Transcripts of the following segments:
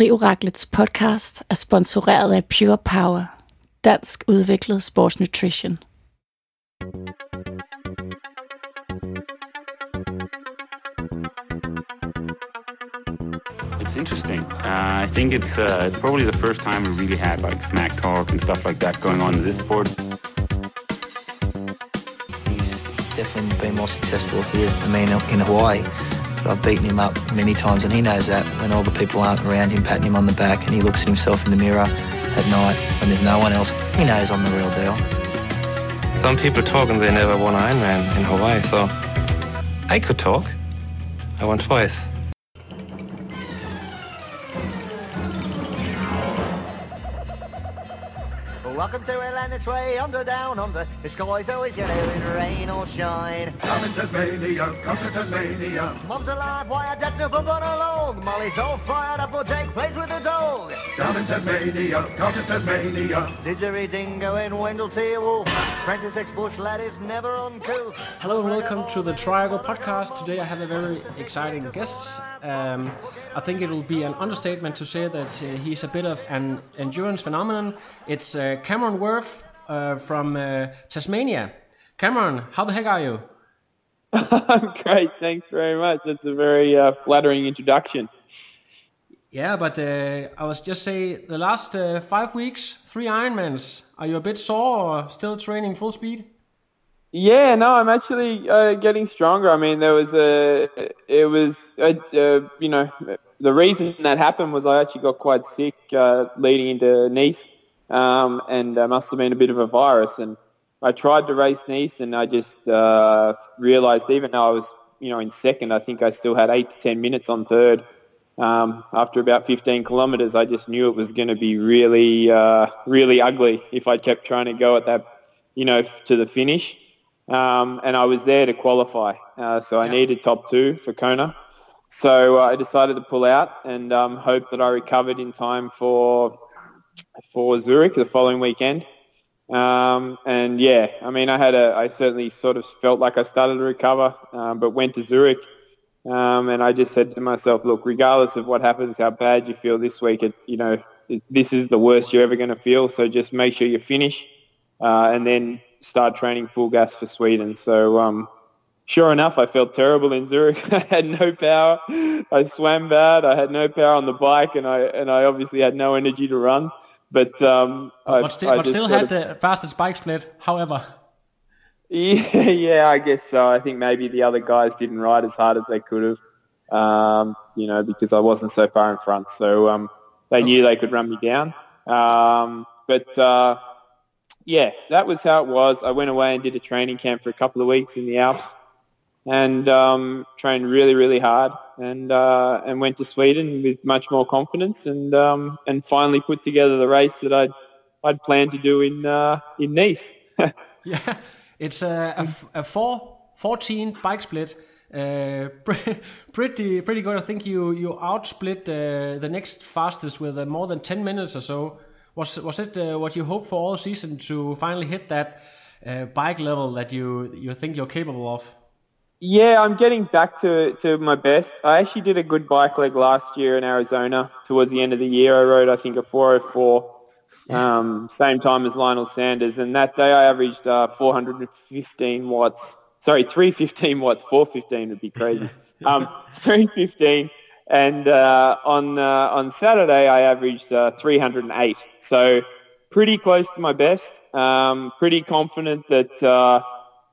Trioraklets podcast er sponsoreret af Pure Power, dansk udviklet sportsnutrition. It's interesting. Uh, I think it's uh, it's probably the first time we really had like smack talk and stuff like that going on in this sport. He's definitely been more successful here. I mean, in Hawaii, but I've beaten him up many times, and he knows that. When all the people aren't around him, patting him on the back, and he looks at himself in the mirror at night when there's no one else, he knows I'm the real deal. Some people talk and they never won Ironman in Hawaii, so I could talk. I won twice. Welcome to Atlantic's Way, under, down, under. The sky's always yellow in rain or shine. Come to Tasmania, come to Tasmania. Mum's alive, why her dad's no bump on along. Molly's all fired up, or Jake plays with the dog. Down in Tasmania, come to Tasmania. Didgeridingo in Wendell T. Wolf. Francis X. Bush lad is never uncouth. Hello and welcome to the Triangle Podcast. Today I have a very exciting guest. Um, I think it will be an understatement to say that uh, he's a bit of an endurance phenomenon. It's uh, Cameron Wurf uh, from uh, Tasmania. Cameron, how the heck are you? I'm great, thanks very much. That's a very uh, flattering introduction. Yeah, but uh, I was just say the last uh, five weeks, three Ironmans. Are you a bit sore or still training full speed? Yeah, no, I'm actually uh, getting stronger. I mean, there was a, it was, a, uh, you know, the reason that happened was I actually got quite sick uh, leading into Nice, um, and there must have been a bit of a virus. And I tried to race Nice, and I just uh, realised, even though I was, you know, in second, I think I still had eight to ten minutes on third. Um, after about 15 kilometres, I just knew it was going to be really, uh, really ugly if I kept trying to go at that, you know, to the finish um, and I was there to qualify. Uh, so I Yeah. needed top two for Kona. So uh, I decided to pull out and um, hope that I recovered in time for for Zurich the following weekend. Um, and yeah, I mean, I had a, I certainly sort of felt like I started to recover, um, but went to Zurich. Um, and I just said to myself, look, regardless of what happens, how bad you feel this week, it, you know, it, this is the worst you're ever going to feel. So just make sure you finish uh, and then start training full gas for Sweden. So um, sure enough, I felt terrible in Zurich. I had no power. I swam bad. I had no power on the bike, and I and I obviously had no energy to run. But um, I, but still, I but still had of- the fastest bike split. However, yeah, yeah, I guess so. I think maybe the other guys didn't ride as hard as they could have, um, you know, because I wasn't so far in front. So um, they knew they could run me down. Um, but uh, yeah, that was how it was. I went away and did a training camp for a couple of weeks in the Alps, and um, trained really, really hard, and uh, and went to Sweden with much more confidence, and um, and finally put together the race that I'd I'd planned to do in uh, in Nice. yeah, it's a, a, f- a four, 14 bike split. Uh, pretty pretty good. I think you you outsplit uh, the next fastest with uh, more than 10 minutes or so. Was was it uh, what you hoped for all season to finally hit that bike level that you you think you're capable of? Yeah, I'm getting back to, to my best. I actually did a good bike leg last year in Arizona. Towards the end of the year, I rode, I think, a 404, um, same time as Lionel Sanders. And that day I averaged uh, 415 watts. Sorry, 315 watts. 415 would be crazy. Um, 315. And uh, on uh, on Saturday, I averaged uh, 308. So pretty close to my best. Um, pretty confident that uh,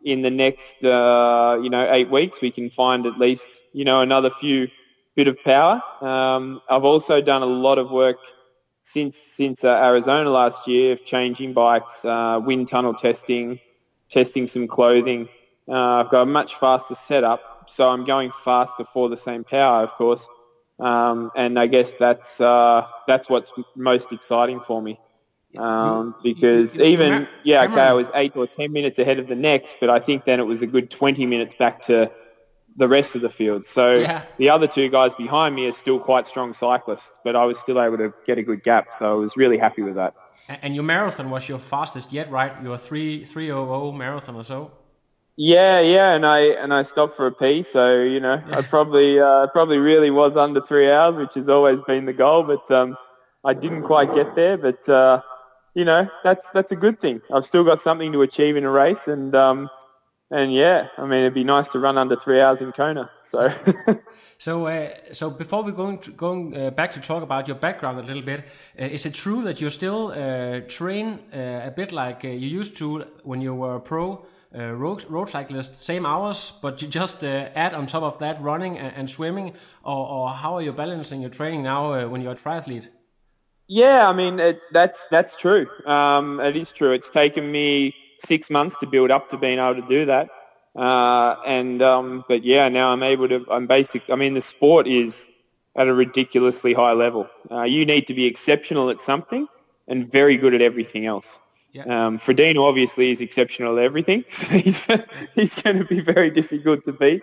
in the next uh, you know eight weeks we can find at least you know another few bit of power. Um, I've also done a lot of work since since uh, Arizona last year of changing bikes, uh, wind tunnel testing, testing some clothing. Uh, I've got a much faster setup, so I'm going faster for the same power, of course. Um, and I guess that's uh, that's what's most exciting for me. Um, because even yeah, okay, I was eight or ten minutes ahead of the next, but I think then it was a good twenty minutes back to the rest of the field. So Yeah. the other two guys behind me are still quite strong cyclists, but I was still able to get a good gap, so I was really happy with that. And your marathon was your fastest yet, right? Your three three oh oh marathon or so. Yeah, yeah, and I and I stopped for a pee, so you know I probably uh, probably really was under three hours, which has always been the goal, but um, I didn't quite get there. But uh, you know that's that's a good thing. I've still got something to achieve in a race, and um, and yeah, I mean it'd be nice to run under three hours in Kona. So. So, uh, so before we going to, going uh, back to talk about your background a little bit, uh, is it true that you still uh, train uh, a bit like uh, you used to when you were a pro road, road cyclist, same hours, but you just add on top of that running and, and swimming, or, or, how are you balancing your training now when you're a triathlete? Yeah, I mean it, that's that's true. Um, it is true. It's taken me six months to build up to being able to do that. Uh, and um, but yeah, now I'm able to. I'm basic. I mean, the sport is at a ridiculously high level. Uh, you need to be exceptional at something and very good at everything else. Yeah. Um, Frodeno obviously is exceptional at everything, so he's he's going to be very difficult to beat.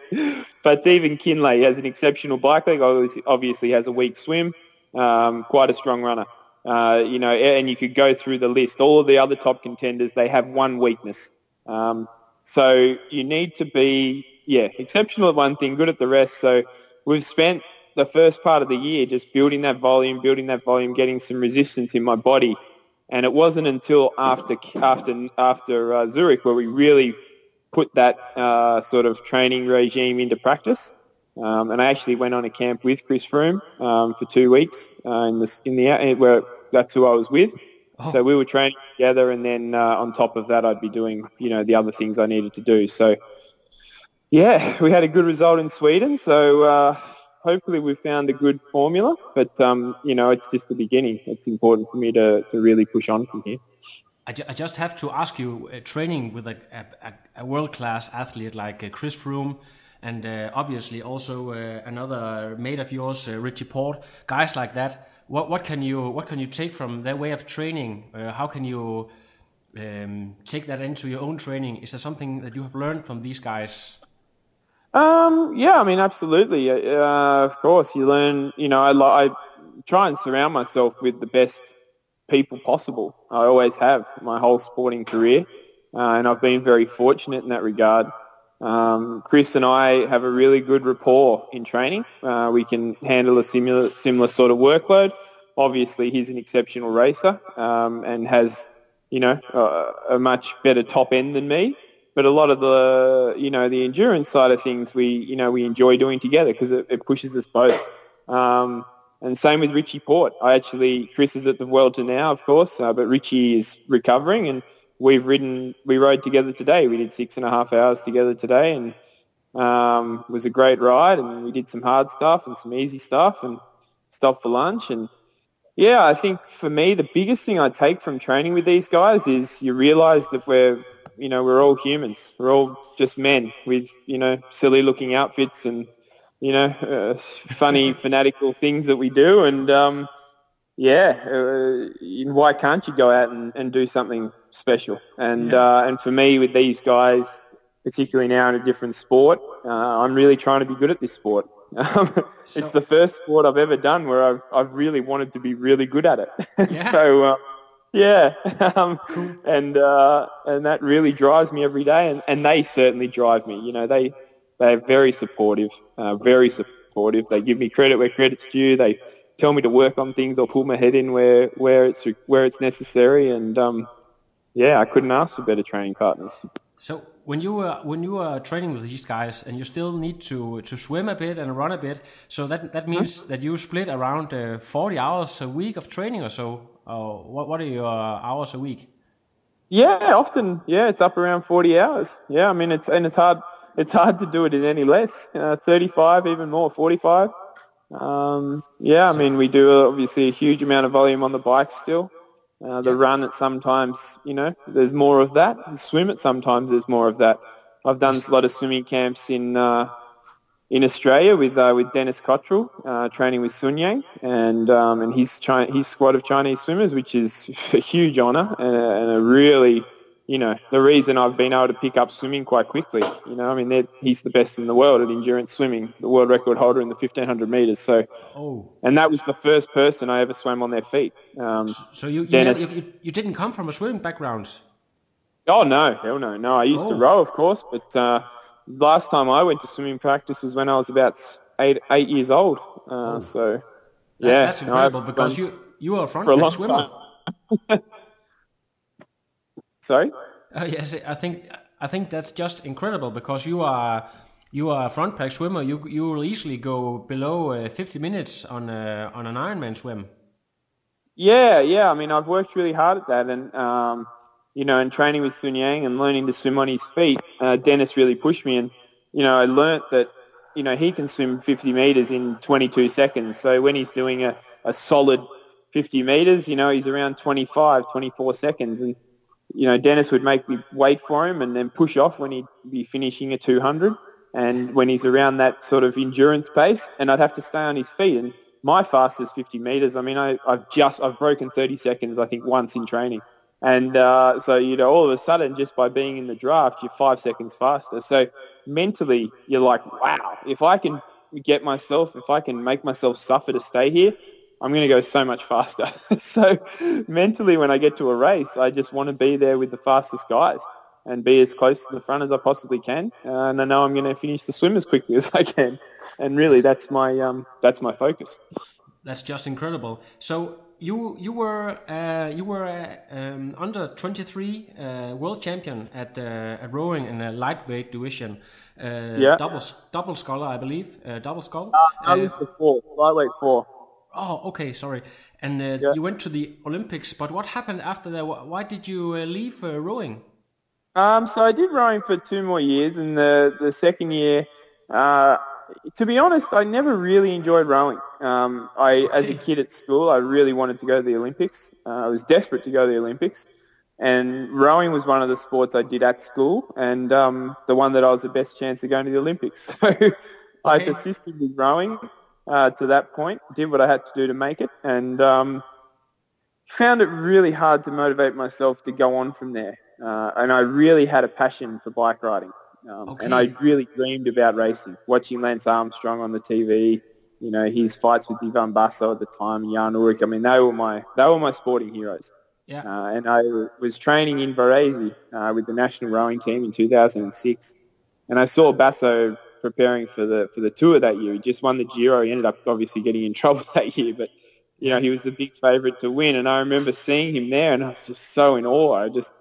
But even Kienle has an exceptional bike leg. Obviously, has a weak swim. Um, quite a strong runner. Uh, you know, and you could go through the list. All of the other top contenders, they have one weakness. Um, so you need to be, yeah, exceptional at one thing, good at the rest. So we've spent the first part of the year just building that volume, building that volume, getting some resistance in my body. And it wasn't until after after after uh, Zurich where we really put that uh, sort of training regime into practice. Um, and I actually went on a camp with Chris Froome um, for two weeks uh, in the in the where that's who I was with. Oh. So we were training together, and then uh, on top of that, I'd be doing you know the other things I needed to do. So yeah, we had a good result in Sweden. So uh, hopefully we found a good formula. But um, you know, it's just the beginning. It's important for me to, to really push on from here. I, ju I just have to ask you, uh, training with a, a, a world-class athlete like uh, Chris Froome, and uh, obviously also uh, another mate of yours, uh, Richie Porte, guys like that what what can you what can you take from their way of training? How can you um, take that into your own training? Is there something that you have learned from these guys? Um, yeah, I mean, absolutely. Uh, of course, you learn. You know, I, I try and surround myself with the best people possible. I always have my whole sporting career, uh, and I've been very fortunate in that regard. Um, Chris and I have a really good rapport in training. Uh, we can handle a similar similar sort of workload. Obviously, he's an exceptional racer um, and has, you know, a, a much better top end than me. But a lot of the, you know, the endurance side of things, we, you know, we enjoy doing together because it, it, pushes us both. Um, and same with Richie Porte. I actually, Chris is at the Vuelta now, of course, uh, but Richie is recovering and we've ridden, we rode together today. We did six and a half hours together today, and um, it was a great ride. And we did some hard stuff and some easy stuff, and stopped for lunch. And yeah, I think for me, the biggest thing I take from training with these guys is you realise that we're, you know, we're all humans. We're all just men with, you know, silly looking outfits and, you know, uh, funny, fanatical things that we do. And um, yeah, uh, why can't you go out and, and do something special? And yeah. uh, and for me, with these guys, particularly now in a different sport, uh, I'm really trying to be good at this sport. Um, so, it's the first sport I've ever done where I've I've really wanted to be really good at it. Yeah. so uh, yeah, um, cool. and uh, and that really drives me every day, and, and they certainly drive me. You know, they they're very supportive, uh, very supportive. They give me credit where credit's due. They tell me to work on things or pull my head in where where it's where it's necessary. And um, yeah, I couldn't ask for better training partners. So when you were when you were training with these guys, and you still need to to swim a bit and run a bit, so that that means huh? that you split around uh, forty hours a week of training or so. Uh, what what are your hours a week? Yeah, often. Yeah, it's up around forty hours. Yeah, I mean it's and it's hard. It's hard to do it in any less. Uh, Thirty-five, even more. Forty-five. Um, yeah, I mean, we do obviously a huge amount of volume on the bike still. Uh, the yeah. run at sometimes, you know, there's more of that. The swim at sometimes there's more of that. I've done a lot of swimming camps in uh, in Australia with uh, with Dennis Cottrell, uh, training with Sun Yang and um, and his Chi- his squad of Chinese swimmers, which is a huge honour and a, and a really you know, the reason I've been able to pick up swimming quite quickly. You know, I mean, he's the best in the world at endurance swimming, the world record holder in the 1500 meters. So, oh. and that was the first person I ever swam on their feet. Um, so you you, you, you didn't come from a swimming background? Oh no, hell no, no. I used to Oh. row, of course, but uh, last time I went to swimming practice was when I was about eight eight years old. Uh, So Oh. That- yeah, that's incredible because you you are a front for a long swimmer. Sorry. Uh, yes, I think I think that's just incredible because you are you are a front pack swimmer. You you will easily go below uh, 50 minutes on a, on an Ironman swim. Yeah, yeah. I mean, I've worked really hard at that, and um, you know, in training with Sun Yang and learning to swim on his feet, uh, Dennis really pushed me, and you know, I learnt that you know he can swim 50 meters in 22 seconds. So when he's doing a, a solid 50 meters, you know, he's around 25, 24 seconds, and you know, Dennis would make me wait for him and then push off when he'd be finishing a 200, and when he's around that sort of endurance pace, and I'd have to stay on his feet and my fastest 50 meters. I mean, I, I've just I've broken 30 seconds, I think, once in training, and uh, so you know, all of a sudden, just by being in the draft, you're five seconds faster. So mentally, you're like, wow, if I can get myself, if I can make myself suffer to stay here, I'm going to go so much faster. so mentally, when I get to a race, I just want to be there with the fastest guys and be as close to the front as I possibly can. Uh, and I know I'm going to finish the swim as quickly as I can. And really, that's my um, that's my focus. That's just incredible. So you you were uh, you were uh, um, under 23 uh, world champion at uh, at rowing in a lightweight division. Uh, Yeah. Double double sculler, I believe. Uh, double scull. I was the four, lightweight four. Oh, okay, sorry. And uh, Yeah. you went to the Olympics, but what happened after that? Why did you uh, leave uh, rowing? Um, so I did rowing for two more years, and the the second year, uh, to be honest, I never really enjoyed rowing. Um, I, as a kid at school, I really wanted to go to the Olympics. Uh, I was desperate to go to the Olympics, and rowing was one of the sports I did at school, and um, the one that I was the best chance of going to the Olympics. So I persisted with rowing uh, to that point, did what I had to do to make it, and um, found it really hard to motivate myself to go on from there. Uh, and I really had a passion for bike riding. Um, Okay. And I really dreamed about racing, watching Lance Armstrong on the TV, you know, his fights with Ivan Basso at the time, Jan Ullrich. I mean, they were my, they were my sporting heroes. Yeah. Uh, and I was training in Varese uh, with the national rowing team in 2006. And I saw Basso preparing for the for the tour that year. He just won the Giro. He ended up obviously getting in trouble that year, but you know he was a big favourite to win. And I remember seeing him there, and I was just so in awe. I just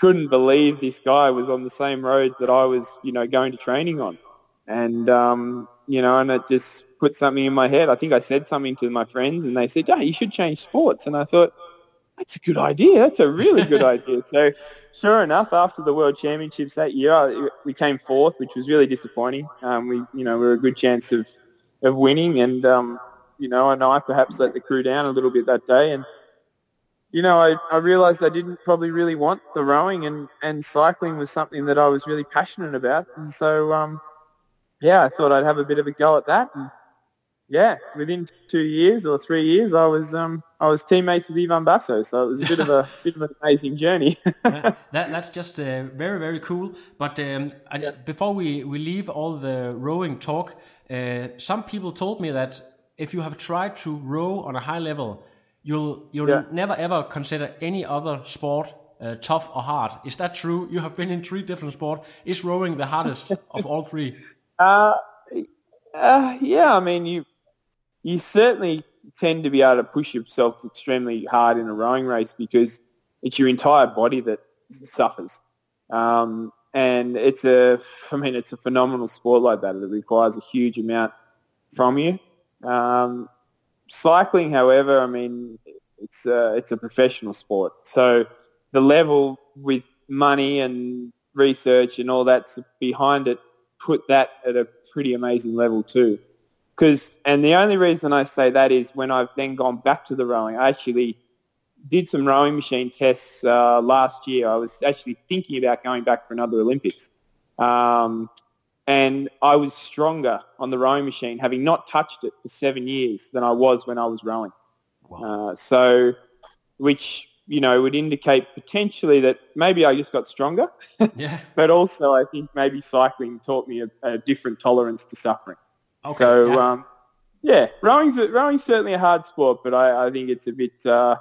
couldn't believe this guy was on the same roads that I was, you know, going to training on. And um, you know, and it just put something in my head. I think I said something to my friends, and they said, "Yeah, you should change sports." And I thought, that's a good idea. That's a really good idea. So, sure enough, after the World Championships that year, we came fourth, which was really disappointing. Um, we, you know, we were a good chance of of winning, and um, you know, and I perhaps let the crew down a little bit that day, and you know, I, I realised I didn't probably really want the rowing, and and cycling was something that I was really passionate about, and so um, yeah, I thought I'd have a bit of a go at that. And, yeah, within two years or three years, I was um, I was teammates with Ivan Basso, so it was a bit of a bit of an amazing journey. That that's just uh, very very cool. But um, I, before we we leave all the rowing talk, uh, some people told me that if you have tried to row on a high level, you'll you'll Yeah. never ever consider any other sport uh, tough or hard. Is that true? You have been in three different sports. Is rowing the hardest of all three? Uh, uh, yeah, I mean, you you certainly tend to be able to push yourself extremely hard in a rowing race because it's your entire body that suffers. Um, and it's a, I mean, it's a phenomenal sport like that. It requires a huge amount from you. Um, cycling, however, I mean, it's a, it's a professional sport. So the level with money and research and all that's behind it put that at a pretty amazing level too. Because, and the only reason I say that is when I've then gone back to the rowing, I actually did some rowing machine tests uh, last year. I was actually thinking about going back for another Olympics. Um, and I was stronger on the rowing machine, having not touched it for seven years, than I was when I was rowing. Uh, so, which, you know, would indicate potentially that maybe I just got stronger, Yeah. but also I think maybe cycling taught me a, a different tolerance to suffering. Okay, So, yeah. um, yeah, rowing's, rowing's certainly a hard sport, but I, I think it's a bit, uh,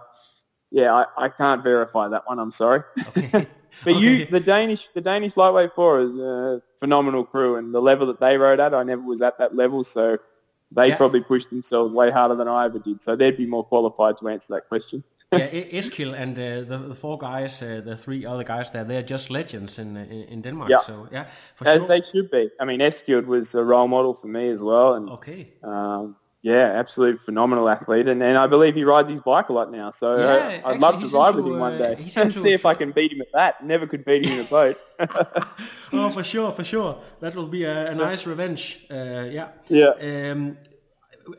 yeah, I, I can't verify that one. I'm sorry. Okay. But you, the Danish, the Danish lightweight four is a phenomenal crew, and the level that they rode at, I never was at that level, so they Yeah. probably pushed themselves way harder than I ever did. So they'd be more qualified to answer that question. Yeah, I- Eskild and uh, the, the four guys, uh, the three other guys there, they're just legends in in, in Denmark. Yeah. So yeah, for As sure. they should be. I mean, Eskild was a role model for me as well, and okay. um, yeah, absolute phenomenal athlete. And, and I believe he rides his bike a lot now, so Yeah, uh, I'd actually, love to ride into, with him one uh, day he's into see if I can beat him at that. Never could beat him in a boat. oh, for sure, for sure. That will be a, a nice revenge. Uh, yeah. Yeah. Um,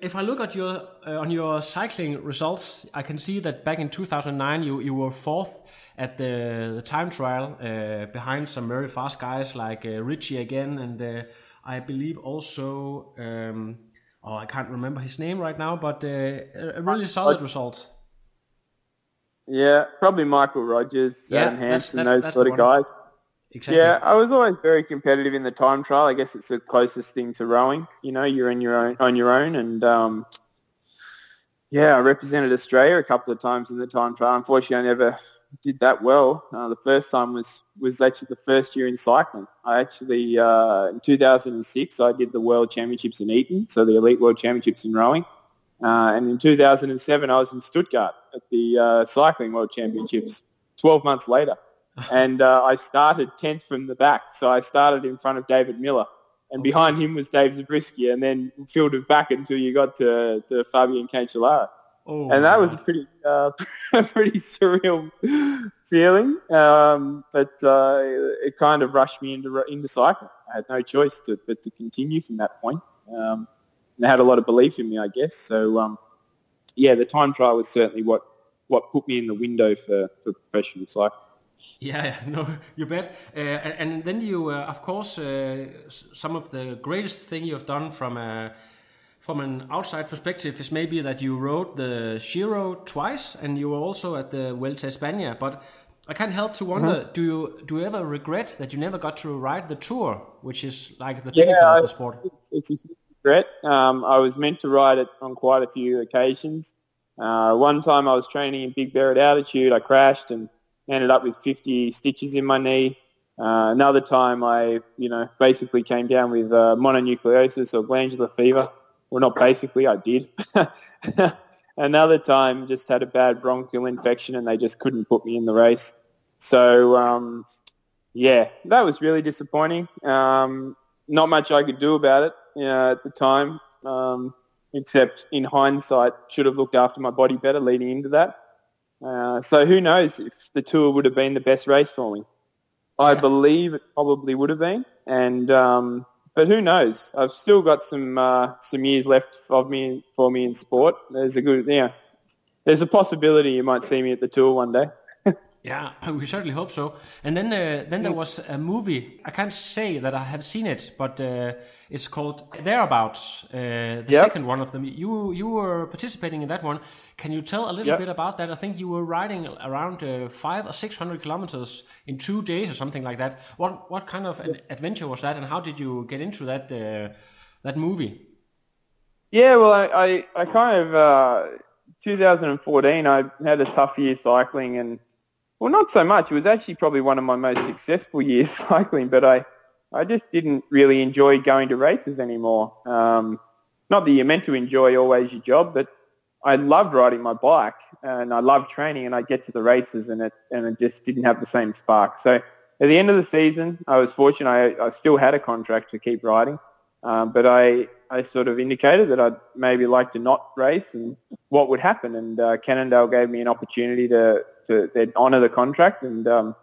if I look at your uh, on your cycling results, I can see that back in 2009 you, you were fourth at the, the time trial uh, behind some very fast guys like uh, Richie again, and uh, I believe also um, oh I can't remember his name right now, but uh, a really solid result. yeah, probably Michael Rogers, Yeah, Adam Hansen, that's- those that's sort of one. guys. Exactly. Yeah, I was always very competitive in the time trial. I guess it's the closest thing to rowing. You know, you're in your own on your own, and um, yeah, I represented Australia a couple of times in the time trial. Unfortunately, I never did that well. Uh, the first time was was actually the first year in cycling. I actually uh, in 2006 I did the World Championships in Eton, so the Elite World Championships in rowing. Uh, and in 2007 I was in Stuttgart at the uh, Cycling World Championships. 12 months later and uh, I started 10th from the back. So I started in front of David Millar. And behind him was Dave Zabriskie and then fielded back until you got to, to Fabian Cancellara. Oh, And that was a pretty, uh, pretty surreal feeling. Um, but uh, it kind of rushed me into, into cycling. I had no choice to, but to continue from that point. Um, and they had a lot of belief in me, I guess. So, um, yeah, the time trial was certainly what, what put me in the window for, for professional cycling. Yeah, yeah, no, you bet. Uh, and, and then you, uh, of course, uh, some of the greatest thing you've done from a from an outside perspective is maybe that you rode the Giro twice, and you were also at the Vuelta España. But I can't help to wonder: do you do you ever regret that you never got to ride the Tour, which is like the pinnacle I- of the sport? It's a huge regret. Um, I was meant to ride it on quite a few occasions. Uh, one time I was training in Big Bear at altitude. I crashed and ended up with 50 stitches in my knee. Uh, another time I, you know, basically came down with uh, mononucleosis or glandular fever. Well, not basically, I did. another time just had a bad bronchial infection and they just couldn't put me in the race. So, um, yeah, that was really disappointing. Um, not much I could do about it you know, at the time, um, except in hindsight, should have looked after my body better leading into that. Uh, so who knows if the tour would have been the best race for me. I Yeah. believe it probably would have been, and um, but who knows? I've still got some uh, some years left of me for me in sport. There's a good yeah. There's a possibility you might see me at the tour one day. Yeah, we certainly hope so. And then, uh, then there was a movie. I can't say that I have seen it, but uh, it's called Thereabouts. Uh, the Yep. second one of them. You you were participating in that one. Can you tell a little Yep. bit about that? I think you were riding around uh, five or six hundred kilometers in two days or something like that. What what kind of an adventure was that, and how did you get into that uh, that movie? Yeah, well, I, I, I kind of, uh, 2014, I had a tough year cycling and, well, not so much. It was actually probably one of my most successful years cycling, but I, I just didn't really enjoy going to races anymore. Um, not that you're meant to enjoy always your job, but I loved riding my bike and I loved training and I'd get to the races and it, and it just didn't have the same spark. So at the end of the season, I was fortunate. I, I still had a contract to keep riding. Um, but I, I sort of indicated that I'd maybe like to not race and what would happen. And uh, Cannondale gave me an opportunity to, to they'd honour the contract and um,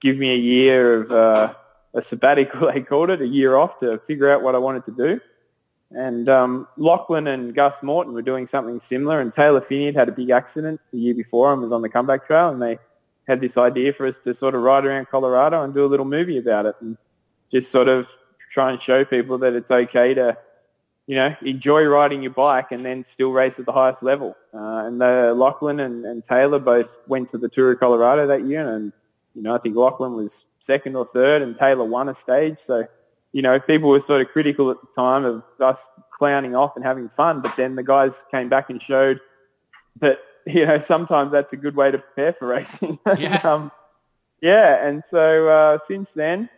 give me a year of uh, a sabbatical, they called it, a year off to figure out what I wanted to do. And um, Lachlan and Gus Morton were doing something similar, and Taylor Phinney had had a big accident the year before and was on the comeback trail, and they had this idea for us to sort of ride around Colorado and do a little movie about it, and just sort of try and show people that it's okay to, you know, enjoy riding your bike and then still race at the highest level. Uh, and the Lachlan and, and Taylor both went to the Tour of Colorado that year, and you know, I think Lachlan was second or third, and Taylor won a stage, so you know, people were sort of critical at the time of us clowning off and having fun, but then the guys came back and showed that, you know, sometimes that's a good way to prepare for racing. Yeah. um, yeah, and so uh, since then,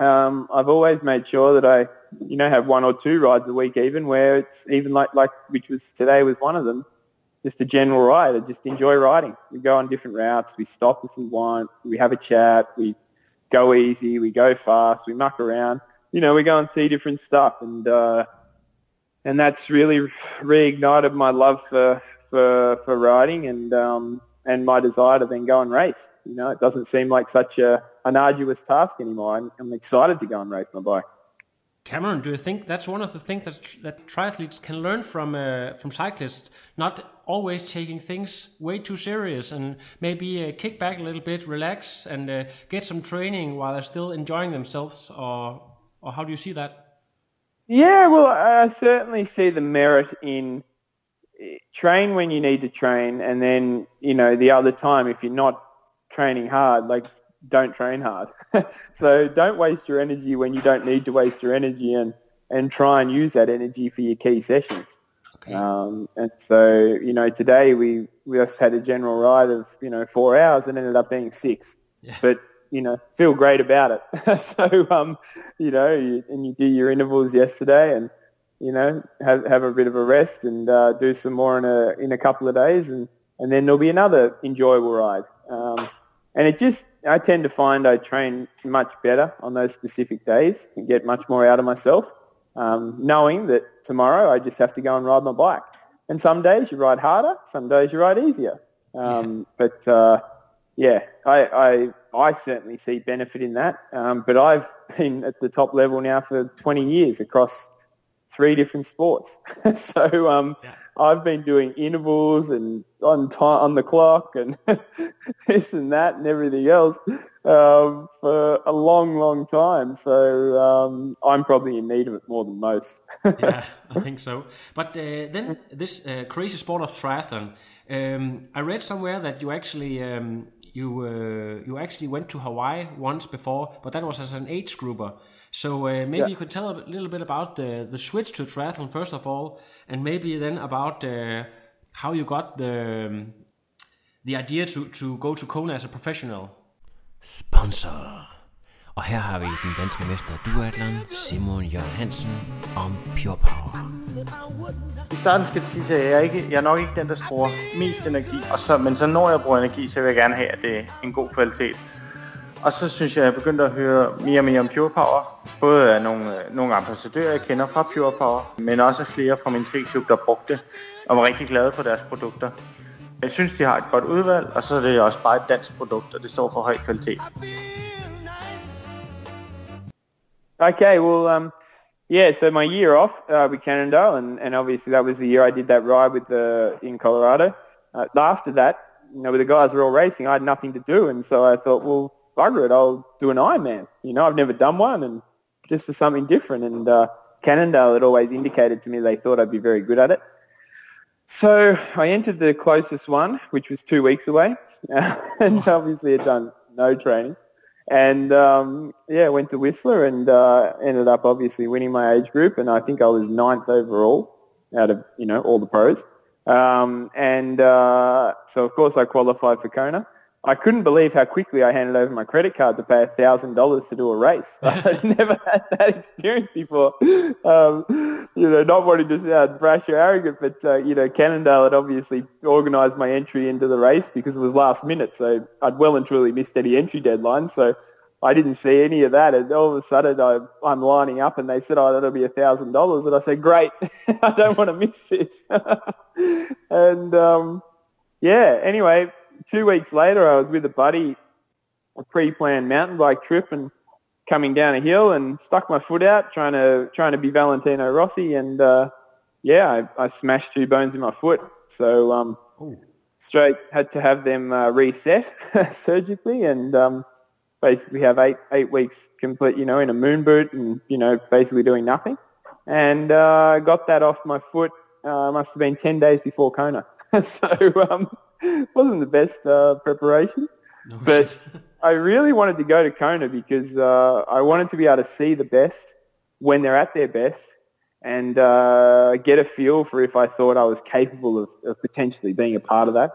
um, I've always made sure that I, you know, have one or two rides a week, even where it's even like like which was today was one of them, just a general ride. I just enjoy riding. We go on different routes. We stop if we want. We have a chat. We go easy. We go fast. We muck around. You know, we go and see different stuff, and uh, and that's really reignited my love for for for riding and um, and my desire to then go and race. You know, it doesn't seem like such a an arduous task anymore. I'm, I'm excited to go and race my bike. Cameron, do you think that's one of the things that that triathletes can learn from uh, from cyclists? Not always taking things way too serious, and maybe uh, kick back a little bit, relax, and uh, get some training while they're still enjoying themselves. Or or how do you see that? Yeah, well, I certainly see the merit in eh, train when you need to train, and then you know the other time if you're not training hard, like don't train hard. so don't waste your energy when you don't need to waste your energy, and and try and use that energy for your key sessions. Okay. Um, and so you know today we we just had a general ride of you know four hours and ended up being six, Yeah. but you know feel great about it. so um, you know you, and you do your intervals yesterday and you know have have a bit of a rest and uh, do some more in a in a couple of days and and then there'll be another enjoyable ride. Um, and it just, I tend to find I train much better on those specific days and get much more out of myself, um, knowing that tomorrow I just have to go and ride my bike. And some days you ride harder, some days you ride easier. Um, But uh, yeah, I, I, I certainly see benefit in that. Um, but I've been at the top level now for 20 years across three different sports. so um, Yeah. I've been doing intervals and on time on the clock and this and that and everything else um, for a long, long time. So um, I'm probably in need of it more than most. yeah, I think so. But uh, then this uh, crazy sport of triathlon, um, I read somewhere that you actually um, you uh, you actually went to Hawaii once before, but that was as an age grouper. So uh, maybe Yeah. you could tell a little bit about the the switch to triathlon first of all, and maybe then about uh, how you got the um, the idea to to go to Kona as a professional. Sponsor. Og her har vi den danske mester duatlon Simon Jørgen Hansen om Pure Power. I starten skal det sige, at jeg er, ikke, jeg er nok ikke den, der bruger mest energi. Og så, men så når jeg bruger energi, så vil jeg gerne have, at det er en god kvalitet. Og så synes jeg, at jeg begyndte at høre mere og mere om Pure Power. Både af nogle, øh, nogle ambassadører, jeg kender fra Pure Power, men også af flere fra min triklub, der brugte det og var rigtig glade for deres produkter. Jeg synes, de har et godt udvalg, og så er det også bare et dansk produkt, og det står for høj kvalitet. Okay, well, um, yeah. So my year off uh, with Canada, and, and obviously that was the year I did that ride with the in Colorado. Uh, after that, you know, with the guys were all racing, I had nothing to do, and so I thought, well, bugger it, I'll do an Ironman. You know, I've never done one, and just for something different. And uh, Cannondale had always indicated to me they thought I'd be very good at it. So I entered the closest one, which was two weeks away, and obviously had done no training. And um, yeah, went to Whistler and uh, ended up obviously winning my age group, and I think I was ninth overall out of you know all the pros. Um, and uh, so of course I qualified for Kona. I couldn't believe how quickly I handed over my credit card to pay thousand dollars to do a race. I'd never had that experience before. Um, you know, not wanting to sound brash or arrogant, but uh, you know, Cannondale had obviously organised my entry into the race because it was last minute, so I'd well and truly missed any entry deadline. So I didn't see any of that, and all of a sudden I, I'm lining up, and they said, "Oh, that'll be a thousand dollars," and I said, "Great, I don't want to miss this." and um, yeah, anyway, two weeks later, I was with a buddy, a pre-planned mountain bike trip, and coming down a hill and stuck my foot out trying to trying to be Valentino Rossi, and uh, yeah, I, I smashed two bones in my foot. So um, straight had to have them uh, reset surgically, and um, basically have eight eight weeks complete, you know, in a moon boot, and you know, basically doing nothing. And uh, got that off my foot. Uh, must have been ten days before Kona. so um, wasn't the best uh, preparation, but I really wanted to go to Kona because uh, I wanted to be able to see the best when they're at their best and uh, get a feel for if I thought I was capable of, of potentially being a part of that.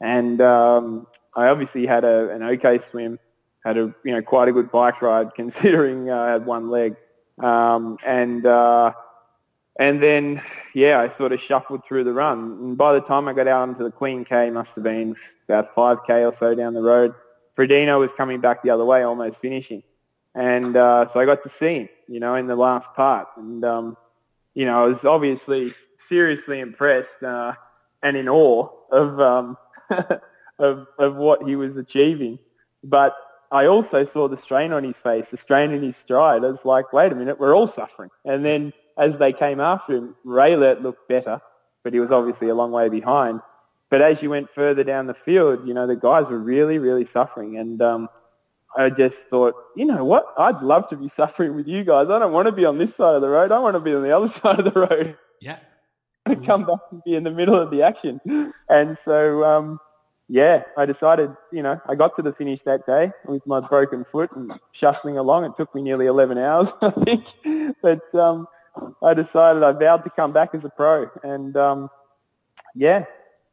And um, I obviously had a, an okay swim, had a you know quite a good bike ride considering uh, I had one leg, um, and uh, and then yeah, I sort of shuffled through the run. And by the time I got out onto the Queen K, must have been about 5k or so down the road. Frodeno was coming back the other way, almost finishing, and uh, so I got to see him, you know, in the last part, and um, you know, I was obviously seriously impressed uh, and in awe of, um, of of what he was achieving. But I also saw the strain on his face, the strain in his stride. I was like, wait a minute, we're all suffering. And then as they came after him, Raelert looked better, but he was obviously a long way behind. But as you went further down the field, you know, the guys were really, really suffering. And um, I just thought, you know what? I'd love to be suffering with you guys. I don't want to be on this side of the road. I want to be on the other side of the road. Yeah. Come back and be in the middle of the action. And so, um, yeah, I decided, you know, I got to the finish that day with my broken foot and shuffling along. It took me nearly 11 hours, I think. But um, I decided I vowed to come back as a pro. And um, yeah,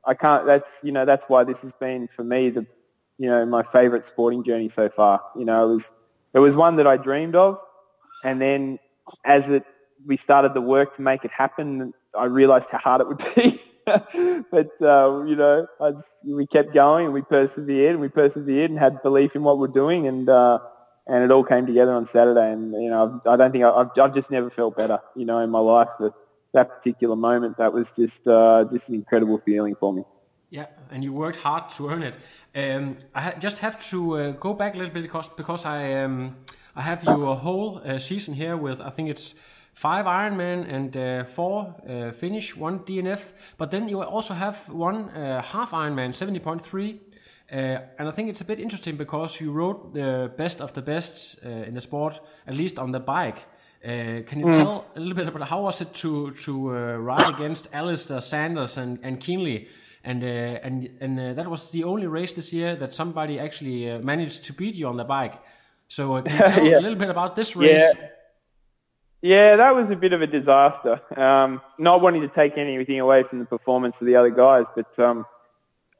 I can't, that's, you know, that's why this has been for me the, you know, my favorite sporting journey so far. You know, it was, it was one that I dreamed of. And then as it, we started the work to make it happen, I realized how hard it would be. but uh, you know, I just, we kept going and we persevered and we persevered and had belief in what we're doing and uh, and it all came together on Saturday. And you know, I don't think I, I've, I've just never felt better. You know, in my life that that particular moment, that was just uh, just an incredible feeling for me. Yeah, and you worked hard to earn it. Um, I ha- just have to uh, go back a little bit because because I um, I have your whole uh, season here with I think it's five Ironman and uh, four uh, finish, one DNF. But then you also have one uh, half Ironman, seventy point three. Uh, and I think it's a bit interesting because you wrote the best of the best uh, in the sport, at least on the bike. Uh, can you Mm. tell a little bit about how was it to to uh, ride against Alistair Sanders and and Kienle, and uh, and and uh, that was the only race this year that somebody actually uh, managed to beat you on the bike. So uh, can you tell Yeah. a little bit about this race? Yeah. Yeah, that was a bit of a disaster. Um, not wanting to take anything away from the performance of the other guys, but um,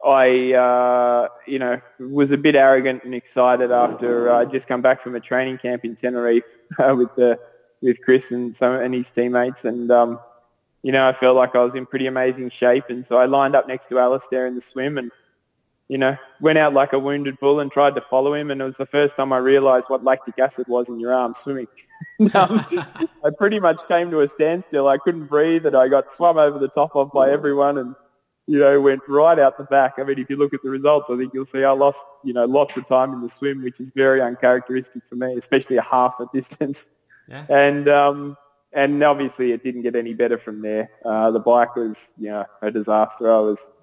I, uh, you know, was a bit arrogant and excited after uh, I just come back from a training camp in Tenerife uh, with the with Chris and some and his teammates, and um, you know, I felt like I was in pretty amazing shape, and so I lined up next to Alistair in the swim and you know, went out like a wounded bull and tried to follow him. And it was the first time I realized what lactic acid was in your arm swimming. um, I pretty much came to a standstill. I couldn't breathe and I got swum over the top of by everyone and, you know, went right out the back. I mean, if you look at the results, I think you'll see I lost, you know, lots of time in the swim, which is very uncharacteristic for me, especially a half a distance. Yeah. And, um, and obviously it didn't get any better from there. Uh, the bike was, you know, a disaster. I was,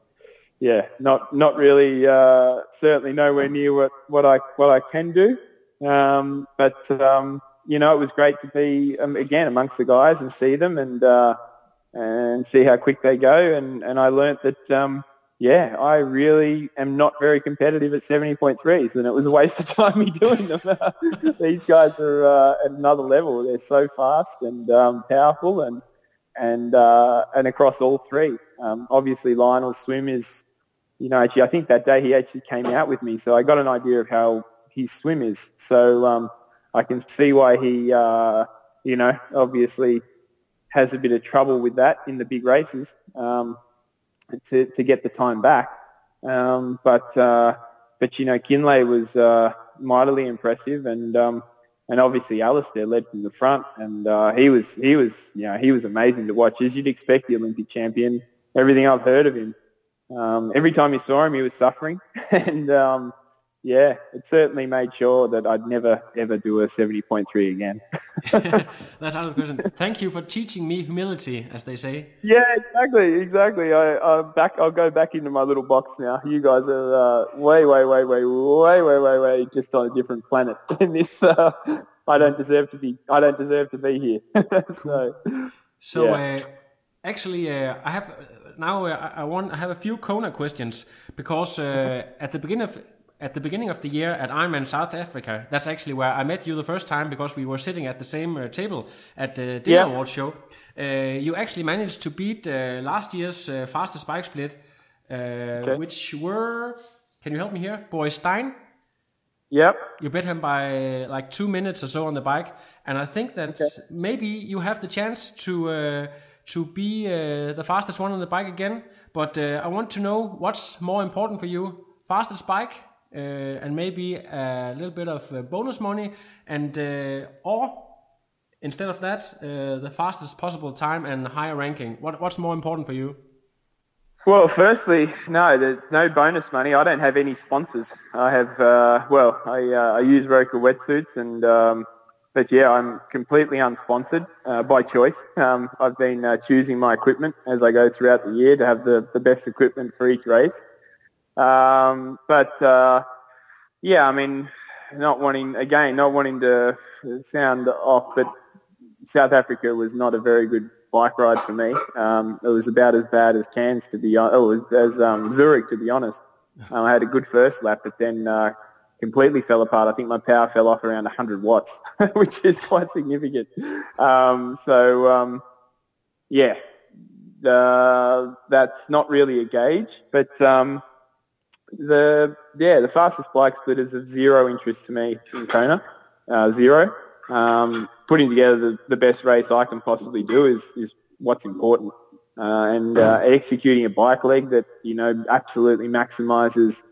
yeah, not not really, uh, certainly nowhere near what, what I what I can do. Um, but um, you know, it was great to be um, again amongst the guys and see them and uh, and see how quick they go. And, and I learnt that um, yeah, I really am not very competitive at seventy point threes, and it was a waste of time me doing them. These guys are uh, at another level. They're so fast and um, powerful, and and uh, and across all three. Um, obviously, Lionel's swim is you know, actually, I think that day he actually came out with me, so I got an idea of how his swim is. So um, I can see why he, uh, you know, obviously has a bit of trouble with that in the big races um, to to get the time back. Um, but uh, but you know, Kienle was uh, mightily impressive, and um, and obviously Alistair led from the front, and uh, he was he was you know he was amazing to watch, as you'd expect the Olympic champion. Everything I've heard of him, um, every time you saw him, he was suffering, and um, yeah, it certainly made sure that I'd never ever do a seventy point three again. That's out of question. Thank you for teaching me humility, as they say. yeah, exactly, exactly. I, I'm back. I'll go back into my little box now. You guys are uh, way, way, way, way, way, way, way, way, just on a different planet. In this, uh, I don't deserve to be. I don't deserve to be here. so, So yeah. uh, actually, uh, I have now. Uh, I I want. I have a few Kona questions because uh, at the beginning of at the beginning of the year at Ironman South Africa, that's actually where I met you the first time because we were sitting at the same uh, table at the Dinner Yeah. Awards show. Uh, you actually managed to beat uh, last year's uh, fastest bike split, uh, which were Can you help me here? Boy Stein. Yep. You beat him by like two minutes or so on the bike, and I think that maybe you have the chance to uh, to be uh, the fastest one on the bike again. But uh, I want to know what's more important for you: fastest bike, and maybe a little bit of uh, bonus money, and uh, or instead of that, uh, the fastest possible time and higher ranking. What what's more important for you? Well, firstly, no, there's no bonus money. I don't have any sponsors. I have, uh, well, I, uh, I use Roka wetsuits and, um, but yeah, I'm completely unsponsored uh, by choice. Um, I've been uh, choosing my equipment as I go throughout the year to have the, the best equipment for each race. Um, but uh, yeah, I mean, not wanting, again, not wanting to sound off, but South Africa was not a very good bike ride for me. Um, it was about as bad as Cairns to be, oh, as um, Zurich to be honest. Um, I had a good first lap, but then uh, completely fell apart. I think my power fell off around 100 watts, which is quite significant. Um, so um, yeah, uh, that's not really a gauge, but um, the yeah the fastest bike split is of zero interest to me in Kona, uh, zero. Um, putting together the, the best race I can possibly do is, is what's important. Uh, and uh, executing a bike leg that, you know, absolutely maximizes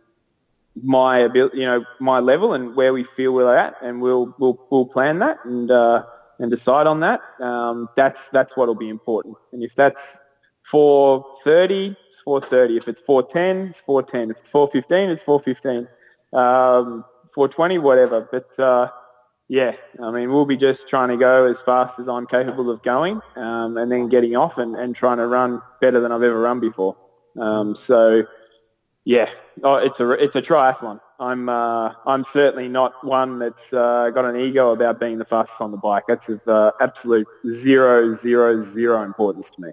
my ability, you know, my level and where we feel we're at. And we'll, we'll, we'll plan that and, uh, and decide on that. Um, that's, that's what'll be important. And if that's 430, it's 430. If it's 410, it's 410. If it's 415, it's 415. Um, 420, whatever. But, uh, yeah, I mean, we'll be just trying to go as fast as I'm capable of going, um, and then getting off and, and trying to run better than I've ever run before. Um, so, yeah, oh, it's a it's a triathlon. I'm uh, I'm certainly not one that's uh, got an ego about being the fastest on the bike. That's of uh, absolute zero zero zero importance to me.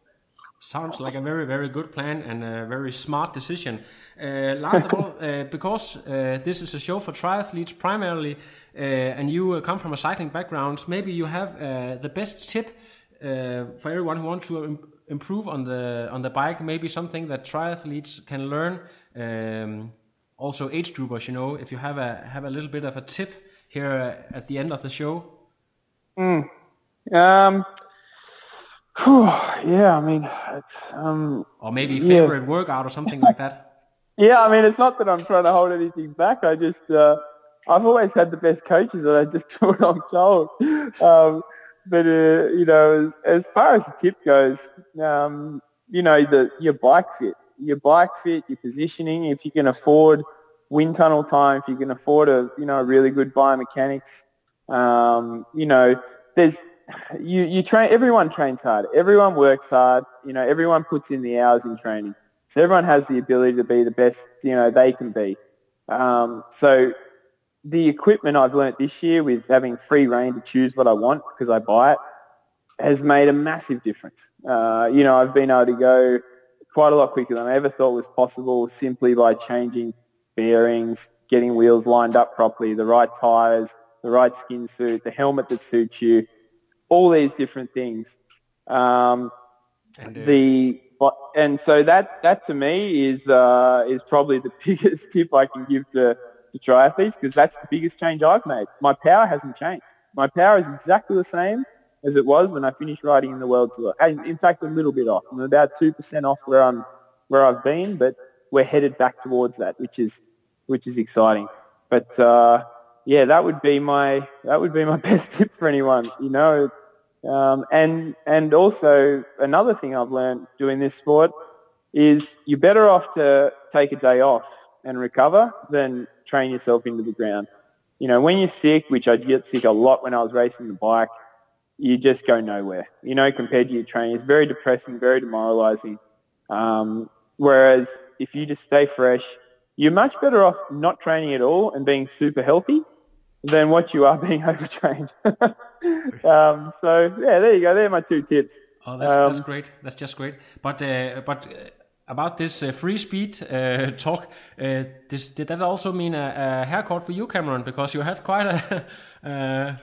Sounds like a very, very good plan and a very smart decision. Uh, last of all, uh, because uh, this is a show for triathletes primarily, uh, and you uh, come from a cycling background, maybe you have uh, the best tip for everyone who wants to Im improve on the on the bike. Maybe something that triathletes can learn. Um, also, age groupers, you know, if you have a have a little bit of a tip here at the end of the show. Mm. Um. Whew, yeah, I mean, it's um. Or maybe favorite yeah. workout or something like that. yeah, I mean, it's not that I'm trying to hold anything back. I just, uh, I've always had the best coaches, and I just do what I'm told. Um, but uh, you know, as, as far as the tip goes, um, you know, the your bike fit, your bike fit, your positioning. If you can afford wind tunnel time, if you can afford a you know a really good biomechanics, um, you know there's you you train everyone trains hard. Everyone works hard. You know everyone puts in the hours in training. So everyone has the ability to be the best you know they can be. Um, so the equipment I've learnt this year with having free reign to choose what I want because I buy it has made a massive difference. Uh, you know I've been able to go quite a lot quicker than I ever thought was possible simply by changing bearings, getting wheels lined up properly, the right tyres, the right skin suit, the helmet that suits you, all these different things. Um, and, uh, the and so that that to me is uh, is probably the biggest tip I can give to, to triathletes because that's the biggest change I've made. My power hasn't changed. My power is exactly the same as it was when I finished riding in the world tour. And in fact, a little bit off. I'm about two percent off where I'm where I've been, but we're headed back towards that, which is which is exciting. But uh, yeah, that would be my that would be my best tip for anyone. You know, um, and and also another thing I've learned doing this sport is you're better off to take a day off and recover than train yourself into the ground. You know, when you're sick, which I get sick a lot when I was racing the bike, you just go nowhere. You know, compared to your training, it's very depressing, very demoralising. Um, whereas if you just stay fresh, you're much better off not training at all and being super healthy than what you are being overtrained. um, so yeah, there you go. There are my two tips. Oh, that's, um, that's great. That's just great. But uh, but uh, about this uh, free speed uh, talk, uh, this, did that also mean a, a, haircut for you, Cameron? Because you had quite a uh,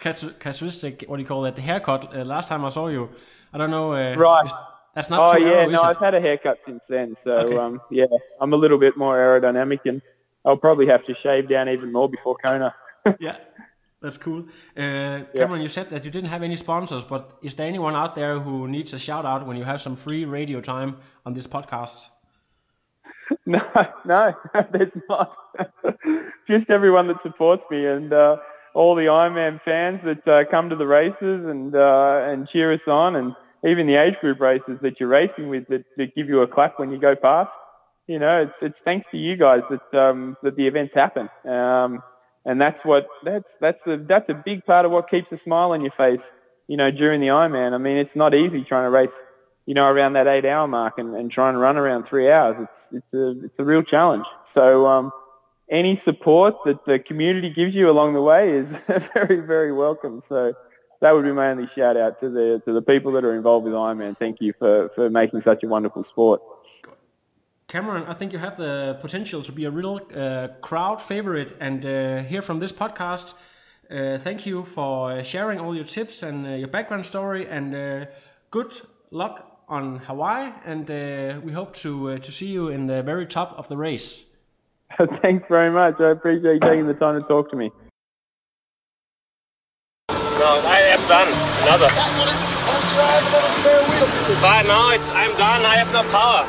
characteristic, what do you call it, haircut last time I saw you. I don't know. right. That's not oh yeah, arrow, no. I've had a haircut since then, so Okay. um, yeah, I'm a little bit more aerodynamic, and I'll probably have to shave down even more before Kona. yeah, that's cool. Uh, Cameron, you said that you didn't have any sponsors, but is there anyone out there who needs a shout out when you have some free radio time on this podcast? No, no, there's not. Just everyone that supports me and uh, all the Ironman fans that uh, come to the races and uh, and cheer us on, and even the age group races that you're racing with that, that give you a clap when you go past. You know, it's it's thanks to you guys that um, that the events happen, um, and that's what that's that's a that's a big part of what keeps a smile on your face. You know, during the Ironman. I mean, it's not easy trying to race you know, around that eight hour mark and, and try and run around three hours. It's, it's a, it's a real challenge. So, um, any support that the community gives you along the way is very, very welcome. So that would be my only shout out to the, to the people that are involved with Ironman. Thank you for, for making such a wonderful sport. Cameron, I think you have the potential to be a real uh, crowd favorite. And uh, here from this podcast, uh, thank you for sharing all your tips and uh, your background story. And uh, good luck on Hawaii. And uh, we hope to uh, to see you in the very top of the race. Thanks very much. I appreciate you taking the time to talk to me. No, I am done. Another. But now it's, I'm done. I have no power.